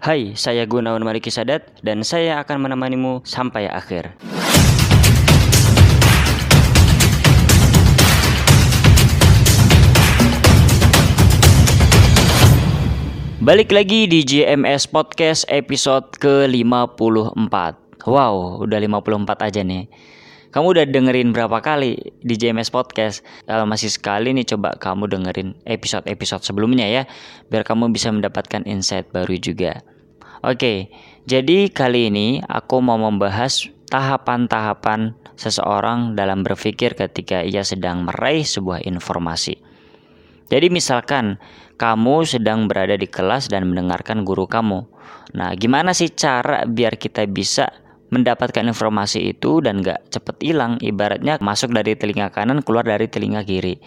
Hai, saya Gunawan Mariki Sadat dan saya akan menemanimu sampai akhir. Balik lagi di JMS Podcast episode ke-54. Wow, udah 54 aja nih. Kamu udah dengerin berapa kali di JMS Podcast? Kalau masih sekali nih coba kamu dengerin episode-episode sebelumnya ya Biar kamu bisa mendapatkan insight baru juga. Oke, jadi kali ini aku mau membahas tahapan-tahapan seseorang dalam berpikir ketika ia sedang meraih sebuah informasi. Jadi misalkan kamu sedang berada di kelas dan mendengarkan guru kamu. Nah gimana sih cara biar kita bisa mendapatkan informasi itu dan gak cepet hilang. Ibaratnya masuk dari telinga kanan keluar dari telinga kiri.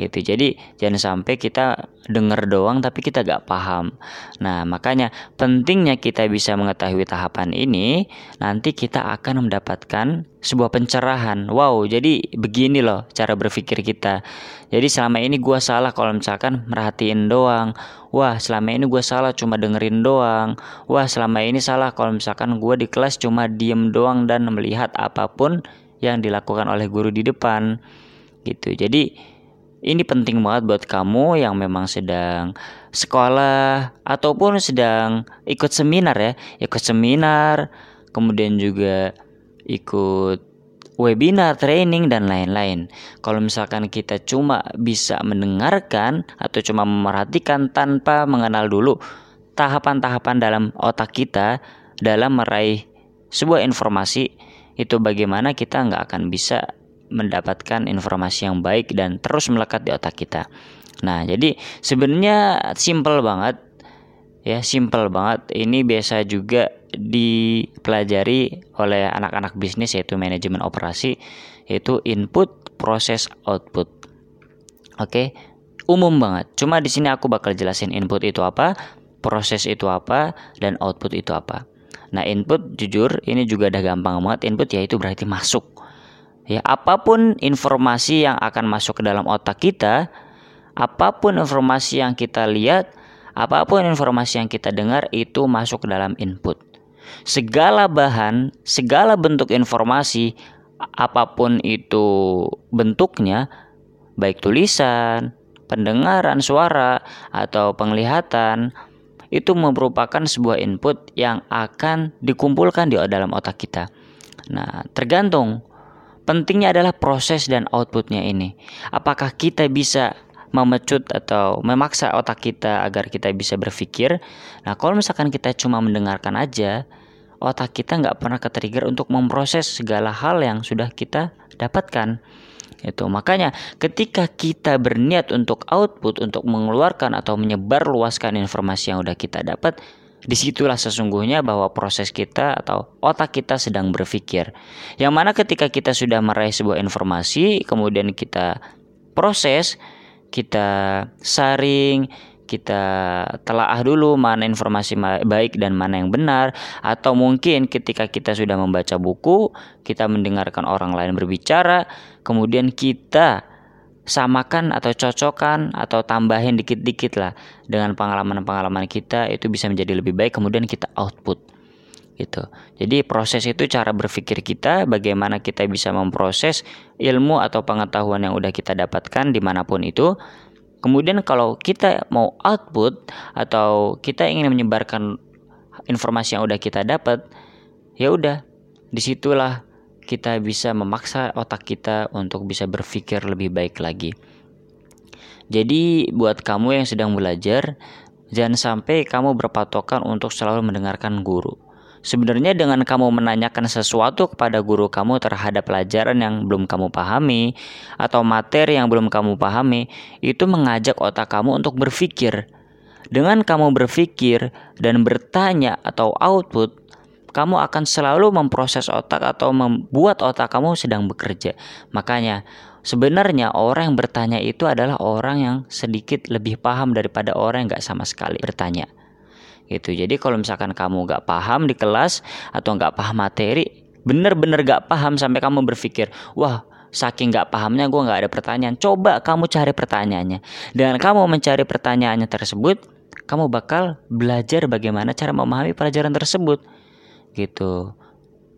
Gitu. Jadi jangan sampai kita denger doang tapi kita gak paham. Nah makanya pentingnya kita bisa mengetahui tahapan ini nanti kita akan mendapatkan sebuah pencerahan. Wow jadi begini loh cara berpikir kita. Jadi selama ini gua salah kalau misalkan merhatiin doang wah selama ini gue salah cuma dengerin doang. Wah selama ini salah kalau misalkan gue di kelas cuma diem doang dan melihat apa pun yang dilakukan oleh guru di depan. Gitu. Jadi ini penting banget buat kamu yang memang sedang sekolah ataupun sedang ikut seminar ya. Ikut seminar kemudian juga ikut webinar, training, dan lain-lain. Kalau misalkan kita cuma bisa mendengarkan atau cuma memerhatikan tanpa mengenal dulu tahapan-tahapan dalam otak kita dalam meraih sebuah informasi, itu bagaimana kita nggak akan bisa mendapatkan informasi yang baik dan terus melekat di otak kita. Nah, jadi sebenarnya simple banget ya, simple banget. Ini biasa juga dipelajari oleh anak-anak bisnis yaitu manajemen operasi yaitu input, proses, output. Oke, umum banget. Cuma di sini aku bakal jelasin input itu apa, proses itu apa, dan output itu apa. Nah, input jujur ini juga udah gampang banget. Input ya itu berarti masuk. Ya, apa pun informasi yang akan masuk ke dalam otak kita, apa pun informasi yang kita lihat, apa pun informasi yang kita dengar itu masuk ke dalam input segala bahan, segala bentuk informasi apa pun itu bentuknya, baik tulisan, pendengaran suara atau penglihatan, itu merupakan sebuah input yang akan dikumpulkan di dalam otak kita. Nah, tergantung pentingnya adalah proses dan outputnya ini. Apakah kita bisa memecut atau memaksa otak kita agar kita bisa berpikir? Nah, kalau misalkan kita cuma mendengarkan aja, otak kita nggak pernah ke-trigger untuk memproses segala hal yang sudah kita dapatkan. Itu makanya ketika kita berniat untuk output untuk mengeluarkan atau menyebar luaskan informasi yang udah kita dapat di situlah sesungguhnya bahwa proses kita atau otak kita sedang berpikir. Yang mana ketika kita sudah meraih sebuah informasi kemudian kita proses kita saring kita telaah dulu mana informasi baik dan mana yang benar atau mungkin ketika kita sudah membaca buku kita mendengarkan orang lain berbicara kemudian kita samakan atau cocokkan atau tambahin dikit-dikit lah dengan pengalaman-pengalaman kita itu bisa menjadi lebih baik kemudian kita output gitu. Jadi proses itu cara berpikir kita, bagaimana kita bisa memproses ilmu atau pengetahuan yang udah kita dapatkan di mana pun itu Kemudian kalau kita mau output atau kita ingin menyebarkan informasi yang udah kita dapat, ya udah di situlah kita bisa memaksa otak kita untuk bisa berpikir lebih baik lagi. Jadi buat kamu yang sedang belajar, jangan sampai kamu berpatokan untuk selalu mendengarkan guru Sebenarnya dengan kamu menanyakan sesuatu kepada guru kamu terhadap pelajaran yang belum kamu pahami atau materi yang belum kamu pahami, itu mengajak otak kamu untuk berpikir. Dengan kamu berpikir dan bertanya atau output, kamu akan selalu memproses otak atau membuat otak kamu sedang bekerja. Makanya, sebenarnya orang yang bertanya itu adalah orang yang sedikit lebih paham daripada orang yang gak sama sekali bertanya gitu. Jadi kalau misalkan kamu nggak paham di kelas atau nggak paham materi bener-bener gak paham sampai kamu berpikir wah saking nggak pahamnya gue nggak ada pertanyaan. Coba kamu cari pertanyaannya. Dan kamu mencari pertanyaannya tersebut kamu bakal belajar bagaimana cara memahami pelajaran tersebut. Gitu.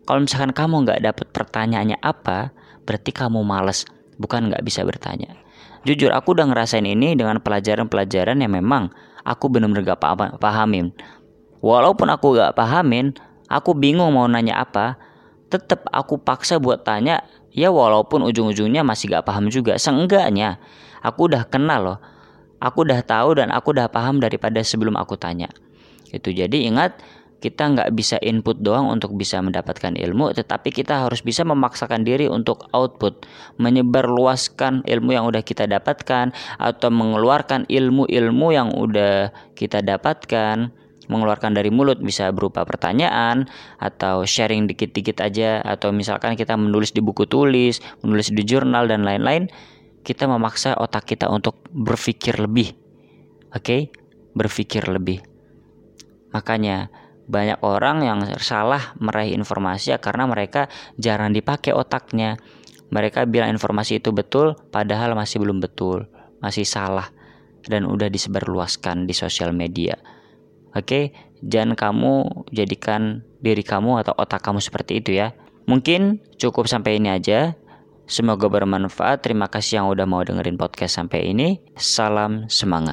Kalau misalkan kamu nggak dapet pertanyaannya apa berarti kamu males bukan nggak bisa bertanya. Jujur aku udah ngerasain ini dengan pelajaran-pelajaran yang memang aku benar-benar gak pahamin. Walaupun aku gak pahamin aku bingung mau nanya apa. Tetap aku paksa buat tanya ya walaupun ujung-ujungnya masih gak paham juga. Seenggaknya aku udah kenal loh. Aku udah tahu dan aku udah paham daripada sebelum aku tanya. Itu jadi ingat kita nggak bisa input doang untuk bisa mendapatkan ilmu, tetapi kita harus bisa memaksakan diri untuk output, menyebarluaskan ilmu yang udah kita dapatkan atau mengeluarkan ilmu-ilmu yang udah kita dapatkan mengeluarkan dari mulut bisa berupa pertanyaan atau sharing dikit-dikit aja atau misalkan kita menulis di buku tulis, menulis di jurnal dan lain-lain, kita memaksa otak kita untuk berpikir lebih. Oke? Okay? Berpikir lebih. Makanya banyak orang yang salah meraih informasi ya karena mereka jarang dipakai otaknya. Mereka bilang informasi itu betul padahal masih belum betul, masih salah dan udah disebarluaskan di sosial media. Oke, jangan kamu jadikan diri kamu atau otak kamu seperti itu ya. Mungkin cukup sampai ini aja. Semoga bermanfaat. Terima kasih yang udah mau dengerin podcast sampai ini. Salam semangat.